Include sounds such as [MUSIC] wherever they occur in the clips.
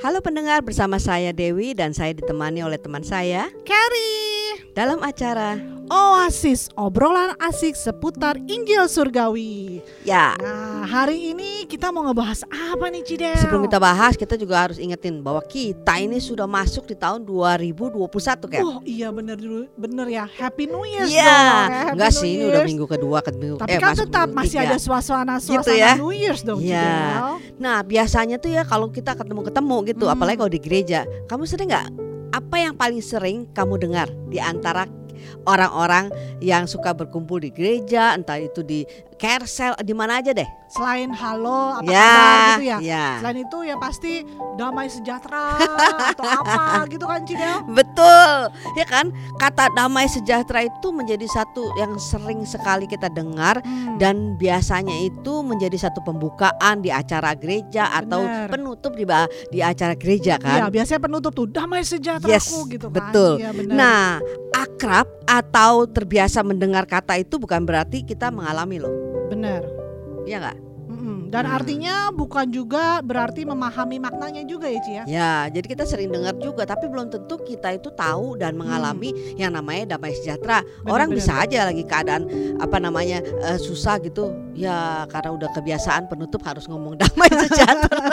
Halo pendengar, bersama saya Dewi dan saya ditemani oleh teman saya Carrie dalam acara Oasis obrolan asik seputar Injil Surgawi. ya. Nah, hari ini kita mau ngebahas apa nih Cidel? Sebelum kita bahas, kita juga harus ingetin bahwa kita ini sudah masuk di tahun 2021 kan? Oh iya bener dulu bener ya Happy New Year dong. Iya, ya, Happy enggak sih ini udah minggu kedua ke minggu Tapi eh, kan masuk tetap masih ada suasana suasana Gitu ya. New Year's dong Iya. Cidel. Nah biasanya tuh ya kalau kita ketemu-ketemu gitu, Hmm. apalagi kalau di gereja, kamu sering nggak? Apa yang paling sering kamu dengar di antara orang-orang yang suka berkumpul di gereja, entah itu di carousel, di mana aja deh? Selain halo apa ya, kabar gitu ya. ya. Selain itu ya pasti damai sejahtera atau [LAUGHS] apa gitu kan Cidel. Betul, ya kan? Kata damai sejahtera itu menjadi satu yang sering sekali kita dengar Hmm. dan biasanya itu menjadi satu pembukaan di acara gereja atau Benar. penutup di di acara gereja Iya kan? biasanya penutup tuh damai sejahtera Yes, gitu kan. betul. Bener. Nah, akrab atau terbiasa mendengar kata itu bukan berarti kita mengalami loh. bener. Iya nggak? Mm-mm. Dan Hmm. artinya bukan juga berarti memahami maknanya juga ya Ci ya. Ya, jadi kita sering dengar juga, tapi belum tentu kita itu tahu dan mengalami yang namanya damai sejahtera. Orang benar. bisa aja lagi keadaan apa namanya eh, susah gitu, ya karena udah kebiasaan penutup harus ngomong [LAUGHS] damai sejahtera.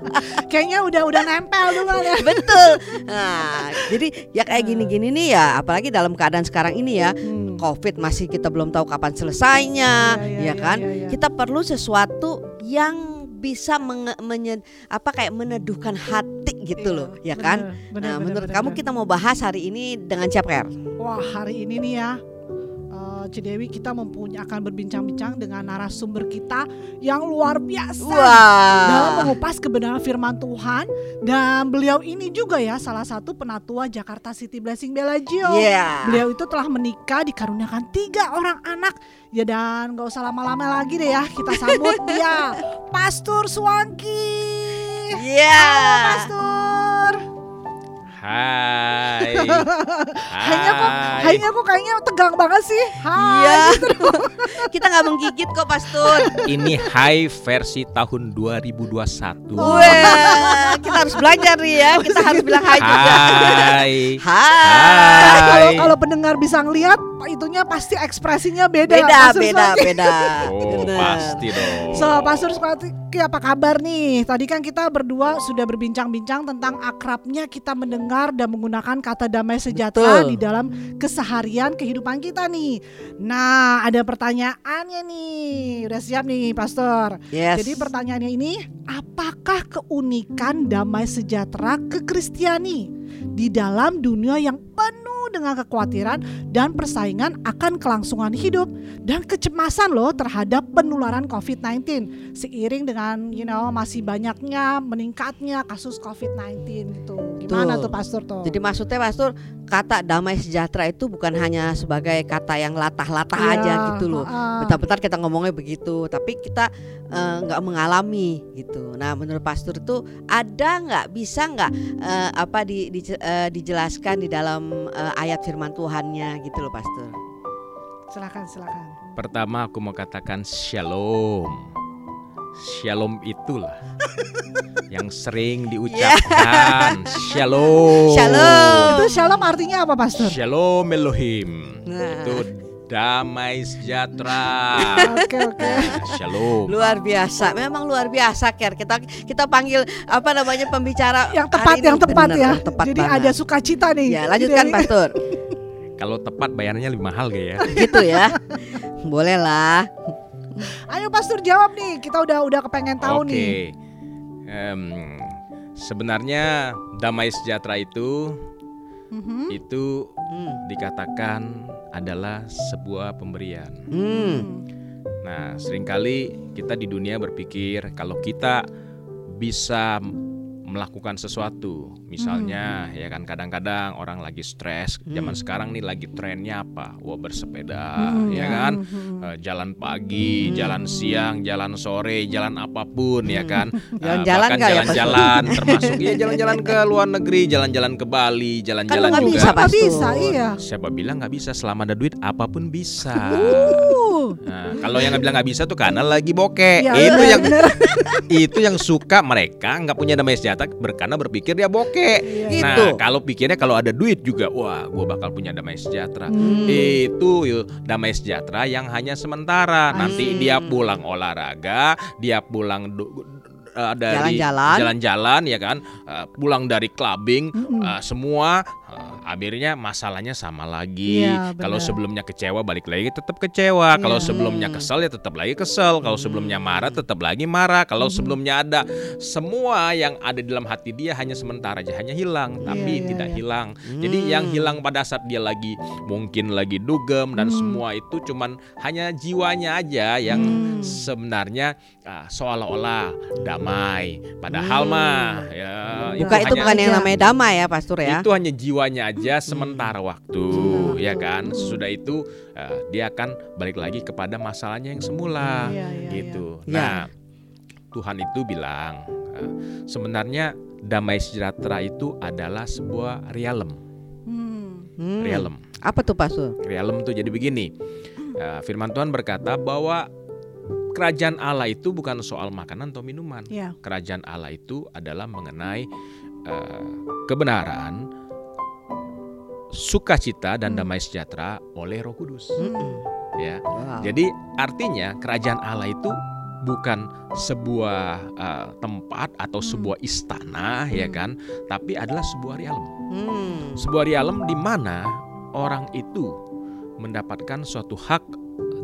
[LAUGHS] Kayaknya udah udah nempel tuh kan ya. [LAUGHS] Betul. Nah, jadi ya kayak Hmm. gini-gini nih ya, apalagi dalam keadaan sekarang ini ya, Hmm. COVID masih kita belum tahu kapan selesainya, Iya, iya, ya iya, kan? iya, iya. Kita perlu sesuatu yang bisa menge- menye- apa kayak meneduhkan hati gitu Iya, loh, ya kan? bener, bener, nah, bener, menurut bener, kamu bener. kita mau bahas hari ini dengan siapa? Wah hari ini nih ya eh, Cidewi kita mempunyai akan berbincang-bincang dengan narasumber kita yang luar biasa dalam Wah. mengupas kebenaran firman Tuhan dan beliau ini juga ya salah satu penatua Jakarta City Blessing Bellagio. Iya. Beliau itu telah menikah dikaruniakan tiga orang anak ya dan gak usah lama-lama lagi deh ya kita sambut dia [LAUGHS] Pastor Swanky. Iya. Halo Pastor. Hai. Hanya kok, Hai. hanya kok kayaknya tegang banget sih. Hai. Iya. [LAUGHS] kita nggak menggigit kok, Pastor. Ini hai versi tahun 2021. Wah, kita harus belajar nih ya. Kita harus bilang hai juga. Hai. Hai. Hai. Kalau kalau pendengar bisa ngelihat itunya pasti ekspresinya beda. Beda, beda, beda. Oh, Bener. pasti dong. So, Pastor Swanky apa kabar nih? Tadi kan kita berdua sudah berbincang-bincang tentang akrabnya kita mendengar dan menggunakan kata damai sejahtera Betul. di dalam keseharian kehidupan kita nih. Nah, ada pertanyaannya nih. Udah siap nih, Pastor. Yes. Jadi pertanyaannya ini, apakah keunikan damai sejahtera kekristiani di dalam dunia yang penuh dengan kekhawatiran dan persaingan akan kelangsungan hidup dan kecemasan loh terhadap penularan COVID-19 seiring dengan you know masih banyaknya meningkatnya kasus COVID-19 gitu. Gimana Betul. tuh Pastor tuh? Jadi maksudnya Pastor kata damai sejahtera itu bukan hanya sebagai kata yang latah-latah Iya, aja gitu loh. Bentar-bentar kita ngomongnya begitu, tapi kita eh, nggak mengalami gitu. Nah, menurut Pastor itu ada nggak bisa nggak eh, apa di, di- eh, dijelaskan di dalam eh, ayat Firman Tuhannya gitu loh, Pastor. Silakan silakan. Pertama aku mau katakan shalom. Shalom itulah [LAUGHS] yang sering diucapkan. Shalom. Shalom. Itu shalom artinya apa Pastor? Shalom Elohim. Nah. Itu damai sejahtera. Oke oke. Nah, Shalom. Luar biasa, memang luar biasa, Ker. Kita kita panggil apa namanya pembicara [LAUGHS] Yang tepat yang tepat bener, ya. yang tepat Jadi banget. ada sukacita nih. Ya, lanjutkan Jadi- Pastor. Kalau tepat bayarnya lebih mahal gak ya? gitu ya. Boleh lah. Ayo Pastor jawab nih. Kita udah udah kepengen tahu Oke. nih. Em, sebenarnya damai sejahtera itu Mhm. itu Hmm. dikatakan adalah sebuah pemberian. Hmm. Nah, sering kali kita di dunia berpikir kalau kita bisa melakukan sesuatu, misalnya Hmm. ya kan kadang-kadang orang lagi stres, zaman sekarang nih lagi trennya apa? Wah bersepeda, Hmm, ya ya. kan? Mhm. Eh, jalan pagi, Hmm. jalan siang, jalan sore, jalan apa pun ya kan. Eh, Jalan-jalan bahkan nggak ya, jalan-jalan [LAUGHS] termasuk ya jalan-jalan ke luar negeri, jalan-jalan ke Bali, Kan jalan-jalan nggak juga. bisa, bisa, iya. Siapa bilang nggak bisa? Selama ada duit apa pun bisa. Nah, kalau yang nggak bilang nggak bisa tuh karena lagi bokeh. ya, itu bener, yang bener. [LAUGHS] itu yang suka mereka nggak punya damai sejahtera ternyata ber, karena berpikir dia bokeh. Iya. Gitu. Nah, kalau pikirnya kalau ada duit juga, wah, gue bakal punya damai sejahtera. Hmm. Itu yuk, damai sejahtera yang hanya sementara. Nanti Hmm. dia pulang olahraga, dia pulang du- eh, dari Jalan-jalan. jalan-jalan ya kan, eh, pulang dari clubbing, eh, semua akhirnya masalahnya sama lagi. Iya, kalau sebelumnya kecewa balik lagi tetap kecewa. Kalau Iya. sebelumnya Hmm. kesel ya tetap lagi kesel. Kalau sebelumnya marah tetap lagi marah. Kalau Mhm. sebelumnya ada semua yang ada di dalam hati dia hanya sementara aja, hanya hilang, tapi iya, tidak iya. hilang. Jadi Hmm. yang hilang pada saat dia lagi mungkin lagi dugem dan Hmm. semua itu cuman hanya jiwanya aja yang Hmm. sebenarnya ah, seolah-olah damai. Padahal Hmm. mah ya Bukan itu hanya- bukan yang namanya damai ya Pastor ya. itu hanya jiwanya aja sementara waktu, ya kan. Sudah itu eh, dia akan balik lagi kepada masalahnya yang semula, Iya, iya, gitu. iya. Nah, Tuhan itu bilang eh, sebenarnya damai sejahtera itu adalah sebuah realem, Hmm. Hmm. realem, Apa tuh Pastor? realem tuh jadi begini. eh, Firman Tuhan berkata bahwa kerajaan Allah itu bukan soal makanan atau minuman. Iya. kerajaan Allah itu adalah mengenai eh, kebenaran, sukacita dan Hmm. damai sejahtera oleh Roh Kudus. Mm-mm. Ya, Wow. jadi artinya kerajaan Allah itu bukan sebuah eh, tempat atau Hmm. sebuah istana, ya Hmm. kan, tapi adalah sebuah realem. Hmm. Sebuah realem di mana orang itu mendapatkan suatu hak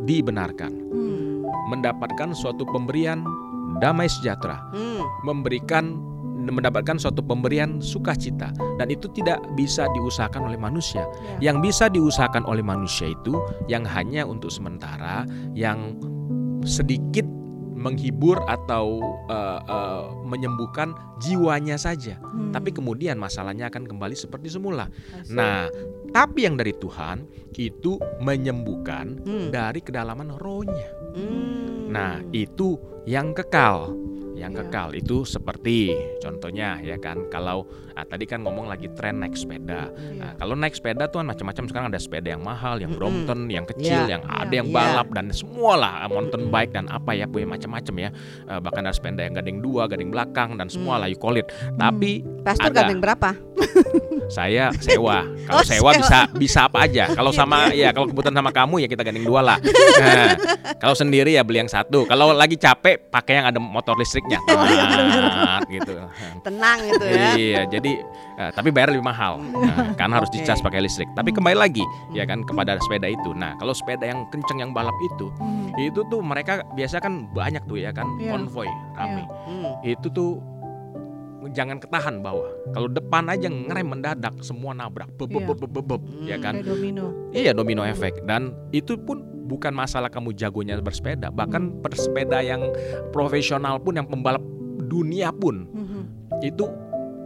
dibenarkan, Hmm. mendapatkan suatu pemberian damai sejahtera. Hmm. memberikan mendapatkan suatu pemberian sukacita dan itu tidak bisa diusahakan oleh manusia. Ya. Yang bisa diusahakan oleh manusia itu yang hanya untuk sementara, yang sedikit menghibur atau eh, eh, menyembuhkan jiwanya saja. Hmm. Tapi kemudian masalahnya akan kembali seperti semula. I see. Nah, tapi yang dari Tuhan itu menyembuhkan Hmm. dari kedalaman rohnya. Hmm. Nah, itu yang kekal. Yang Ya. kekal itu seperti contohnya ya kan kalau ah, tadi kan ngomong lagi tren naik sepeda. Iya. Nah, kalau naik sepeda tuh kan macam-macam sekarang ada sepeda yang mahal, yang. Brompton, yang kecil, Iya. yang ada Iya. yang Iya. balap dan semua lah mountain Mm-mm. bike dan apa ya punya macam-macam ya. Eh, bahkan ada sepeda yang gading dua, gading belakang dan semua Mm. lah you call it. Tapi Pastor ada. gandeng berapa? [LAUGHS] saya sewa. [LAUGHS] Kalau Oh, sewa sewa. bisa bisa apa aja. Kalau sama ya kalau kebutuhan sama kamu ya kita gandeng dua lah. [LAUGHS] Nah, kalau sendiri ya beli yang satu. Kalau lagi capek pakai yang ada motor listriknya. [LAUGHS] Tat, gitu. Tenang gitu ya. Iya, jadi eh, tapi bayar lebih mahal. Nah, karena harus Oke. dicas pakai listrik. Tapi kembali lagi ya kan kepada sepeda itu. Nah, kalau sepeda yang kenceng yang balap itu, Hmm. itu tuh mereka biasa kan banyak tuh ya kan Iya. konvoy rame. Hmm. Itu tuh jangan ketahan bawah. Kalau depan aja ngerem mendadak semua nabrak. Beb, beb, Iya. beb, beb, beb, ya Hmm. kan? Kayak domino. Iya domino efek dan itu pun bukan masalah kamu jagonya bersepeda, bahkan Hmm. bersepeda yang profesional pun yang pembalap dunia pun Mhm. itu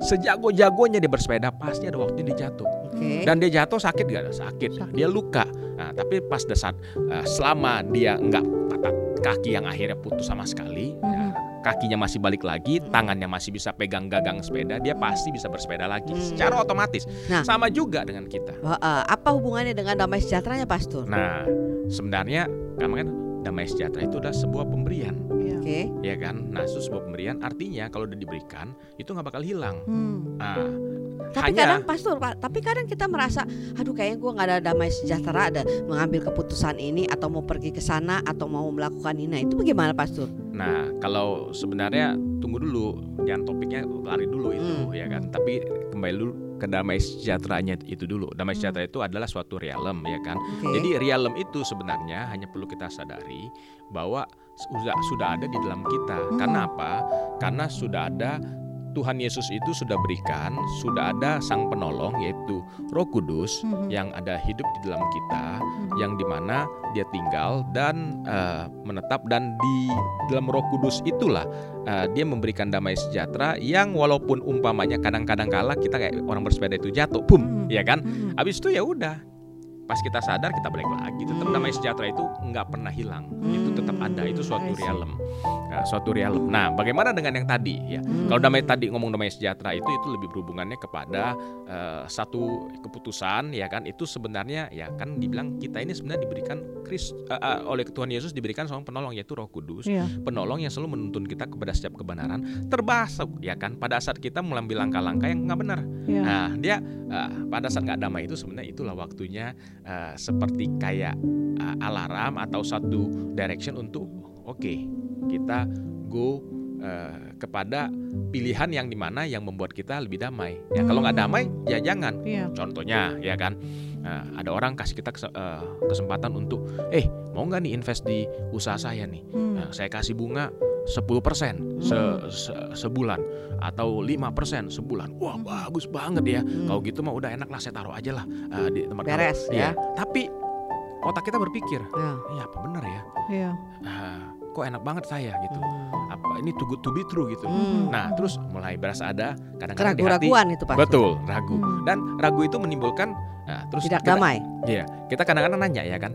sejago-jagonya dia bersepeda pasti ada waktu dia jatuh Oke. dan dia jatuh sakit gak ada sakit, Sakit. dia luka nah, tapi pas saat eh, selama dia nggak patah kaki yang akhirnya putus sama sekali ya, Mhm. Kakinya masih balik lagi Hmm. tangannya masih bisa pegang gagang sepeda dia pasti bisa bersepeda lagi Hmm. secara otomatis Nah. sama juga dengan kita Wah, eh, apa hubungannya dengan damai sejahteranya Pastor? Nah, sebenarnya kan kan damai sejahtera itu adalah sebuah pemberian, Iya. Oke. ya kan? Nah, itu sebuah pemberian artinya kalau udah diberikan itu nggak bakal hilang. Hmm. Nah, Tapi hanya kadang Pastor, Pak, tapi kadang kita merasa, aduh kayaknya gue nggak ada damai sejahtera, ada mengambil keputusan ini atau mau pergi ke sana atau mau melakukan ini. Nah, itu bagaimana Pastor? nah kalau sebenarnya tunggu dulu, jangan topiknya lari dulu itu, Hmm. ya kan? Tapi kembali dulu ke damai sejahteranya itu dulu. Damai Hmm. sejahtera itu adalah suatu realem, ya kan? Oke. Jadi realem itu sebenarnya hanya perlu kita sadari bahwa sudah sudah ada di dalam kita. Hmm. Karena apa? Karena sudah ada Tuhan Yesus itu sudah berikan, sudah ada Sang Penolong yaitu Roh Kudus Mhm. yang ada hidup di dalam kita, Mhm. yang di mana dia tinggal dan eh, menetap dan di dalam Roh Kudus itulah eh, dia memberikan damai sejahtera yang walaupun umpamanya kadang-kadang kala kita kayak orang bersepeda itu jatuh, boom, Mhm. ya kan? Mhm. Habis itu ya udah pas kita sadar kita balik lagi. Tetap Hmm. damai sejahtera itu nggak pernah hilang. Itu tetap ada. Itu suatu realem. Nah, suatu realem. Nah, bagaimana dengan yang tadi ya? Hmm. Kalau damai tadi ngomong damai sejahtera itu itu lebih berhubungannya kepada eh, satu keputusan ya kan itu sebenarnya ya kan dibilang kita ini sebenarnya diberikan Kris eh, eh, oleh Tuhan Yesus diberikan seorang penolong yaitu Roh Kudus Iya. penolong yang selalu menuntun kita kepada setiap kebenaran termasuk ya kan pada saat kita mengambil langkah-langkah yang nggak benar Iya. nah dia eh, pada saat nggak damai itu sebenarnya itulah waktunya eh, seperti kayak eh, alarm atau satu direction untuk oke kita go eh, kepada pilihan yang di mana yang membuat kita lebih damai ya kalau nggak Hmm. damai ya jangan Iya. Contohnya ya kan Nah, ada orang kasih kita kese- eh, kesempatan untuk eh mau nggak nih invest di usaha saya nih Hmm. Nah, saya kasih bunga 10% se, se- sebulan atau 5% sebulan. Wah, bagus banget ya. Hmm. Kalau gitu mah udah enak lah saya taruh aja lah eh, di tempat kamu." Beres, Iya. ya. Tapi otak kita berpikir, Ya. "Iya, apa benar ya? Iya. Ah, kok enak banget saya gitu. Hmm. Apa ini too good to be true gitu." Hmm. Nah, terus mulai berasa ada kadang-kadang di hati itu pasti. Betul, ragu. Hmm. Dan ragu itu menimbulkan nah, terus Tidak kita, damai. Iya, kita kadang-kadang nanya ya kan,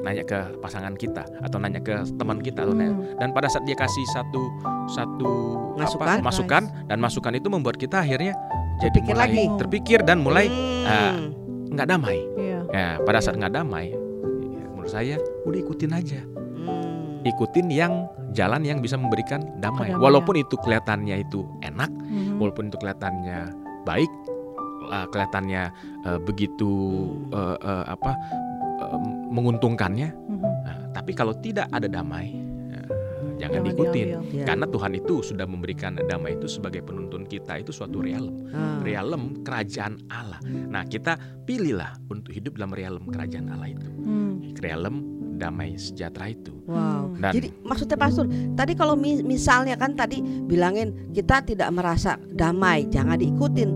nanya ke pasangan kita atau nanya ke teman kita atau nanya- Hmm. dan pada saat dia kasih satu satu Masukan. apa, masukan dan masukan itu membuat kita akhirnya jadi Berpikir mulai lagi. terpikir dan mulai Hmm. nggak damai. Iya. Ya, pada saat nggak damai, ya, menurut saya udah ikutin aja, Hmm. ikutin yang jalan yang bisa memberikan damai. Kedamaian. Walaupun itu kelihatannya itu enak, Mhm. walaupun itu kelihatannya baik, uh, kelihatannya uh, begitu uh, uh, apa uh, menguntungkannya, Mhm. Nah, tapi kalau tidak ada damai, uh, jangan Jangan diikutin. diambil. Ya. Karena Tuhan itu sudah memberikan damai itu sebagai penuntun kita itu suatu realem, Ah. realem kerajaan Allah. Nah kita pilihlah untuk hidup dalam realem kerajaan Allah itu, Hmm. realem damai sejahtera itu. Wow. Dan Jadi maksudnya pastor, tadi kalau mi- misalnya kan tadi bilangin kita tidak merasa damai, jangan diikutin.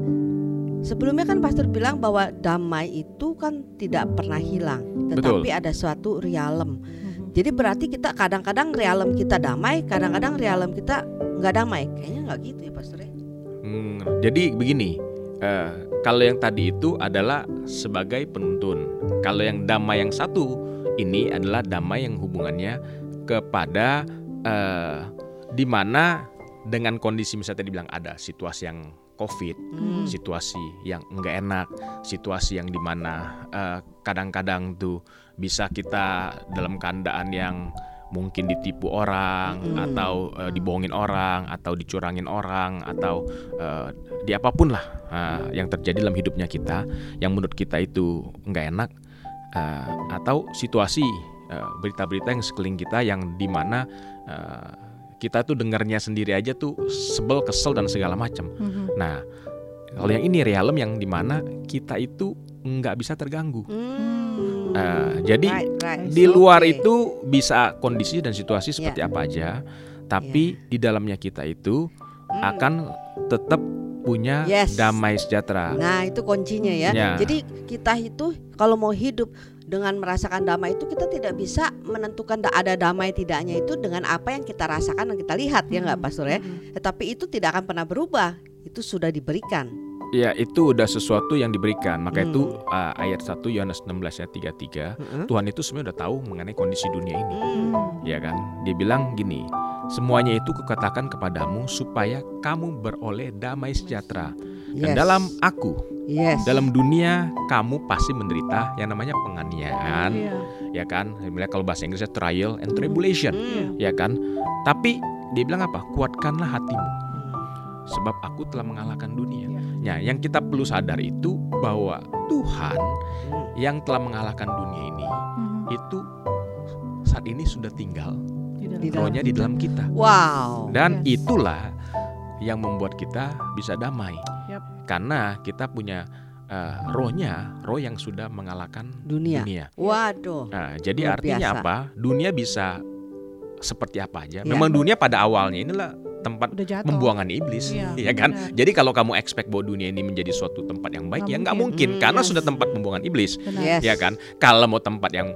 Sebelumnya kan pastor bilang bahwa damai itu kan tidak pernah hilang, tetapi ada suatu realem. Mhm. Jadi berarti kita kadang-kadang realem kita damai, kadang-kadang realem kita nggak damai. Kayaknya nggak gitu ya pastor ya. Hmm, jadi begini, eh, kalau yang tadi itu adalah sebagai penuntun. Kalau yang damai yang satu ini adalah damai yang hubungannya kepada eh, di mana dengan kondisi misalnya tadi bilang ada situasi yang COVID, Hmm. situasi yang enggak enak, situasi yang di mana eh, kadang-kadang tuh bisa kita dalam keadaan yang mungkin ditipu orang Mm. atau eh, dibohongin orang atau dicurangin orang atau eh, di apa pun lah eh, yang terjadi dalam hidupnya kita yang menurut kita itu enggak enak eh, atau situasi berita-berita yang sekeliling kita yang di mana eh, kita tuh dengarnya sendiri aja tuh sebel kesel dan segala macam Mhm. Nah, kalau yang ini realem yang di mana kita itu nggak bisa terganggu. Hmm. Eh, jadi Right, right. di luar Oke. itu bisa kondisi dan situasi seperti apa aja, tapi di dalamnya kita itu Hmm. akan tetap punya Yes. damai sejahtera. Nah itu kuncinya ya. Ya. Jadi kita itu kalau mau hidup dengan merasakan damai itu kita tidak bisa menentukan da- ada damai tidaknya itu dengan apa yang kita rasakan dan kita lihat ya nggak pastor ya. Mhm. Tetapi itu tidak akan pernah berubah. Itu sudah diberikan. Ya, itu udah sesuatu yang diberikan. Maka Hmm. itu uh, ayat 1 Yohanes 16 ayat 33, Heeh. Tuhan itu sebenarnya udah tahu mengenai kondisi dunia ini. Hmm. Ya kan? Dia bilang gini, semuanya itu kukatakan kepadamu supaya kamu beroleh damai sejahtera. Dan Yes. dalam aku, yes. dalam dunia kamu pasti menderita yang namanya penganiayaan, Iya. ya kan? Kalau bahasa Inggrisnya trial and tribulation, Hmm. ya kan? Tapi dia bilang apa? Kuatkanlah hatimu, sebab aku telah mengalahkan dunia. Iya. Nah, yang kita perlu sadar itu bahwa Tuhan Hmm. yang telah mengalahkan dunia ini Mhm. itu saat ini sudah tinggal Di dalam. Di dalam. rohnya di dalam kita. Wow. Dan Yes. itulah yang membuat kita bisa damai. Yap. Karena kita punya eh, rohnya, roh yang sudah mengalahkan Dunia. dunia. Waduh. Nah, jadi Luar artinya biasa. apa? Dunia bisa seperti apa aja. Ya. Memang dunia pada awalnya inilah tempat pembuangan iblis, Iya, ya kan? benar. Jadi kalau kamu expect bahwa dunia ini menjadi suatu tempat yang baik, Nggak ya nggak mungkin. mungkin, Hmm. karena sudah tempat pembuangan iblis, Benar. Yes. ya kan? Kalau mau tempat yang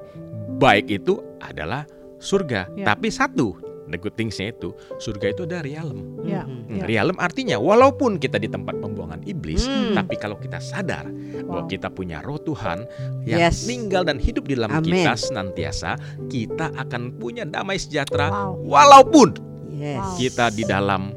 baik itu adalah surga. Ya. Tapi satu the good thingsnya itu surga itu ada realm. Ya, Hmm, ya. Realm artinya walaupun kita di tempat pembuangan iblis, Hmm. tapi kalau kita sadar bahwa Wow. kita punya Roh Tuhan yang Yes. tinggal dan hidup di dalam Amin. kita senantiasa, kita akan punya damai sejahtera Wow. walaupun Yes. Kita di dalam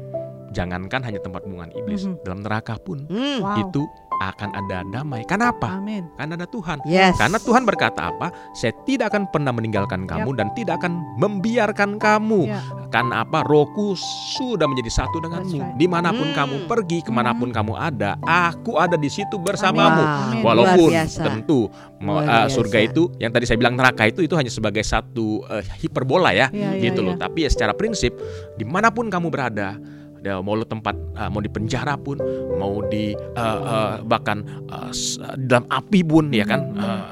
jangankan hanya tempat pembuangan iblis, Mhm. dalam neraka pun Hmm. Wow. itu akan ada damai. Kenapa? Amin. Karena ada Tuhan. Yes. Karena Tuhan berkata apa? Saya tidak akan pernah meninggalkan kamu dan tidak akan membiarkan kamu. Ya. Karena apa? Rohku sudah menjadi satu denganmu. Right. Di mana pun Hmm. kamu pergi, ke mana pun kamu ada, aku ada di situ bersamamu. Amin. Walaupun tentu eh, surga itu yang tadi saya bilang neraka itu itu hanya sebagai satu eh, hiperbola ya, iya, gitu loh. iya. Tapi ya secara prinsip di mana pun kamu berada, ya, mau lo tempat eh, mau di penjara pun, mau di eh, eh, bahkan eh, dalam api pun ya kan eh,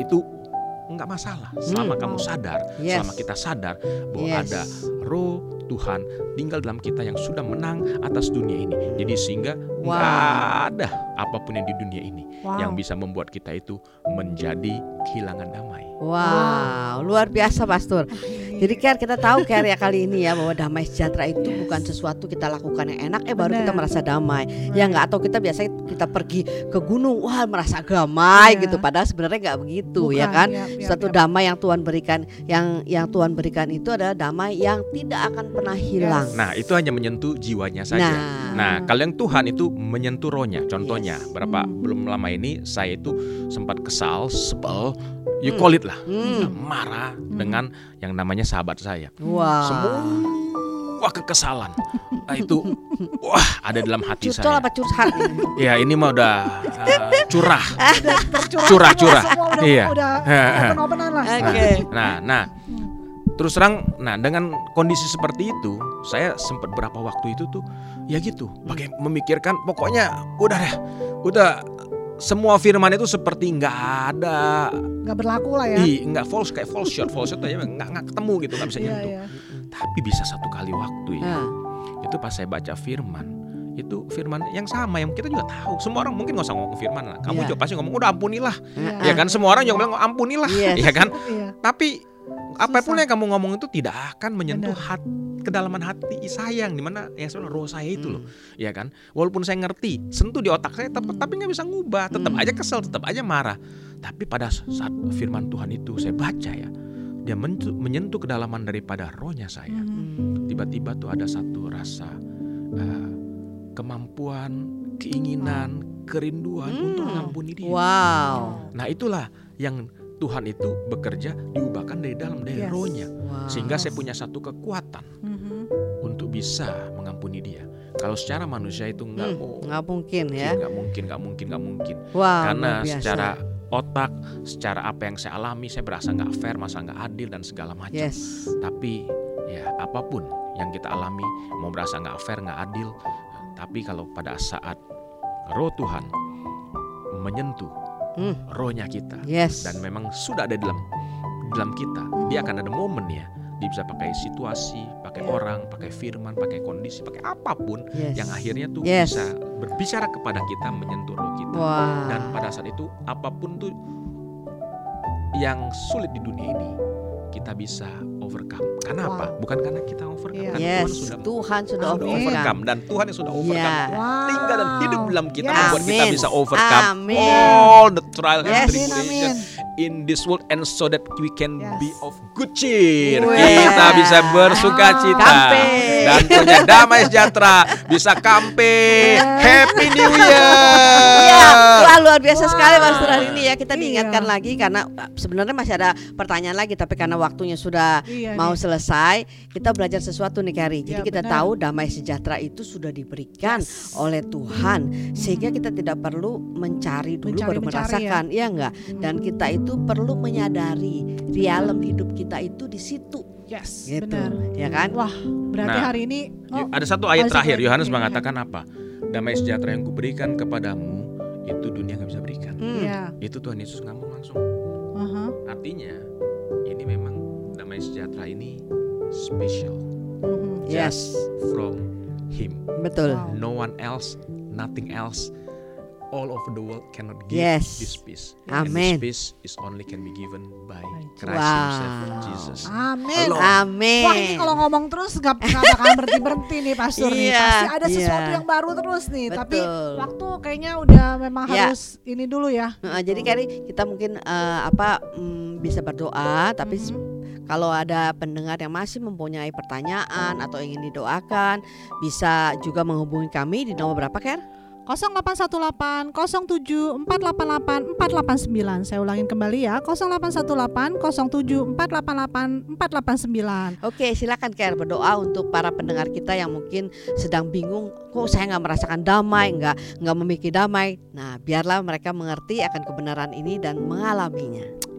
itu nggak masalah selama Hmm. kamu sadar, Yes. selama kita sadar bahwa Yes. ada Roh Tuhan tinggal dalam kita yang sudah menang atas dunia ini. Jadi sehingga Wow. nggak ada apa pun yang di dunia ini Wow. yang bisa membuat kita itu menjadi kehilangan damai. Wow, luar biasa Pastor. Jadi Ker kita tahu Ker ya kali ini ya bahwa damai sejahtera itu bukan sesuatu kita lakukan yang enak eh baru kita merasa damai. Ya enggak atau kita biasanya kita pergi ke gunung wah merasa damai Iya. gitu padahal sebenarnya nggak begitu Bukan, ya kan. ya, ya, Suatu ya. damai yang Tuhan berikan yang yang Tuhan berikan itu adalah damai yang tidak akan pernah hilang. Nah, itu hanya menyentuh jiwanya saja. Nah, Nah, kalau yang Tuhan itu menyentuh rohnya. Contohnya, Yes. berapa Hmm. belum lama ini saya itu sempat kesal, sebel, you Hmm. call it lah, Hmm. marah dengan yang namanya sahabat saya. Wah. Semua kekesalan ah, itu wah ada dalam hati Curcol saya. apa curhat? Ya ini mah udah uh, [LAUGHS] curah. Curah, curah. Iya. [LAUGHS] open-openan lah. Oke. Nah, nah, terus terang, nah dengan kondisi seperti itu, saya sempat berapa waktu itu tuh, ya gitu, pakai memikirkan, pokoknya udah deh, udah semua firman itu seperti nggak ada, Nggak berlaku lah ya. nggak false kayak false shot, false shot aja nggak nggak ketemu gitu, nggak bisa Iya, nyentuh. iya. Tapi bisa satu kali waktu ya, Nah, itu pas saya baca firman, itu firman yang sama yang kita juga tahu. Semua orang mungkin nggak usah ngomong firman lah, kamu Iya. juga pasti ngomong udah ampunilah, Iya. ya kan? Semua orang juga bilang ampunilah, Yes. ya kan? [LAUGHS] Iya. Tapi apa pun yang kamu ngomong itu tidak akan menyentuh Benar. hati kedalaman hati sayang di mana yang sebenarnya roh saya itu loh, hmm. ya kan? Walaupun saya ngerti, sentuh di otak saya tetap tapi nggak bisa ngubah, tetap Hmm. aja kesel, tetap aja marah. Tapi pada saat firman Tuhan itu saya baca ya, dia menyentuh, menyentuh kedalaman daripada rohnya saya. Hmm. Tiba-tiba tuh ada satu rasa eh, kemampuan, keinginan, kerinduan Hmm. untuk mengampuni dia. Wow. Nah itulah yang Tuhan itu bekerja diubahkan dari dalam dari Yes. rohnya Wow. sehingga saya punya satu kekuatan Mhm. untuk bisa mengampuni dia. Kalau secara manusia itu nggak Hmm, mau, nggak mungkin ya. nggak mungkin, nggak mungkin, nggak mungkin. Wow. Karena secara otak, secara apa yang saya alami, saya berasa nggak fair, masa nggak adil dan segala macam. Yes. Tapi ya apa pun yang kita alami, mau berasa nggak fair, nggak adil, tapi kalau pada saat Roh Tuhan menyentuh Hmm. rohnya kita, Yes. dan memang sudah ada dalam dalam kita dia akan ada momen ya dia bisa pakai situasi pakai Ya. orang pakai firman pakai kondisi pakai apa pun yes. yang akhirnya tuh Yes. bisa berbicara kepada kita menyentuh roh kita Wah. dan pada saat itu apa pun tuh yang sulit di dunia ini kita bisa overcome karena Wow. apa bukan karena kita overcome Iya. kan yes. Tuhan sudah Tuhan sudah overcome dan Tuhan yang sudah overcome Ya. Wow. tinggal dan hidup dalam kita Yes. membuat kita bisa overcome Amin. all the trial and Yes. Amin, tribulation amin. In this world and so that we can Yes. be of good cheer. Wah. Kita bisa bersuka cita Kampe. dan punya damai sejahtera, bisa kampe. Happy New Year. Ya, wah luar biasa Wow. sekali Pastor hari ini ya kita Iya. diingatkan lagi karena uh, sebenarnya masih ada pertanyaan lagi tapi karena waktunya sudah Iya mau nih. selesai kita belajar sesuatu nih Kari. Jadi Ya, kita benar. tahu damai sejahtera itu sudah diberikan Yes. oleh Tuhan sehingga kita tidak perlu mencari dulu Mencari- baru mencari merasakan ya enggak dan kita itu perlu menyadari realem hidup kita itu di situ Yes, gitu benar. ya kan Wah, berarti Nah, hari ini Yuk, oh, Ada satu ayat ada terakhir. Yohanes Iya, mengatakan apa? Damai sejahtera yang kuberikan kepadamu itu dunia nggak bisa berikan. Hmm. Iya. Itu Tuhan Yesus ngomong langsung. aha, Artinya ini memang damai sejahtera ini special mhm. yes from Him. betul Wow. No one else, nothing else all over the world cannot give Yes. this peace. Amen. And this peace is only can be given by Christ Wow. Himself, Jesus. Amin. Alone. Amin. Wah ini kalau ngomong terus gak, gak bakal berhenti berhenti nih pastor nih. Iya, Pasti ada sesuatu iya. yang baru terus nih. Tapi Betul. waktu kayaknya udah memang Ya. harus ini dulu ya. Heeh, jadi kali kita mungkin eh, apa mm, bisa berdoa, tapi s- Mhm. kalau ada pendengar yang masih mempunyai pertanyaan atau ingin didoakan, bisa juga menghubungi kami di nomor berapa, Ker? 0818 07 488 489. Saya ulangin kembali ya. 0818 07 488 489. Oke, silakan Ker berdoa untuk para pendengar kita yang mungkin sedang bingung, kok saya nggak merasakan damai, nggak nggak memiliki damai. Nah, biarlah mereka mengerti akan kebenaran ini dan mengalaminya.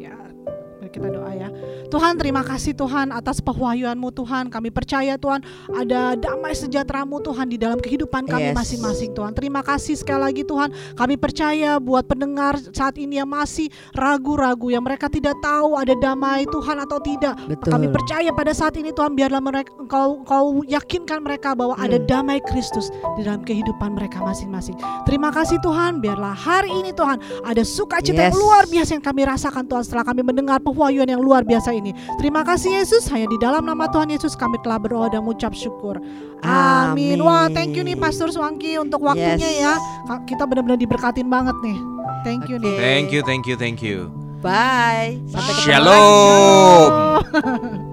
Kita doa ya. Tuhan terima kasih Tuhan atas pewahyuanmu Tuhan. Kami percaya Tuhan ada damai sejahteramu Tuhan di dalam kehidupan kami Yes. masing-masing Tuhan. Terima kasih sekali lagi Tuhan. Kami percaya buat pendengar saat ini yang masih ragu-ragu yang mereka tidak tahu ada damai Tuhan atau tidak. Betul. Kami percaya pada saat ini Tuhan biarlah mereka engkau, engkau yakinkan mereka bahwa ada Hmm. damai Kristus di dalam kehidupan mereka masing-masing. Terima kasih Tuhan biarlah hari ini Tuhan ada sukacita yang Yes. luar biasa yang kami rasakan Tuhan setelah kami mendengar pewahyuan yang luar biasa ini. Terima kasih Yesus hanya di dalam nama Tuhan Yesus kami telah berdoa dan mengucap syukur. Amin. Amin. Wah, thank you nih Pastor Swangki untuk waktunya Yes. ya. Kita benar-benar diberkatin banget nih. Thank you Oke. nih. Thank you, thank you, thank you. Bye. Sampai. Shalom. [LAUGHS]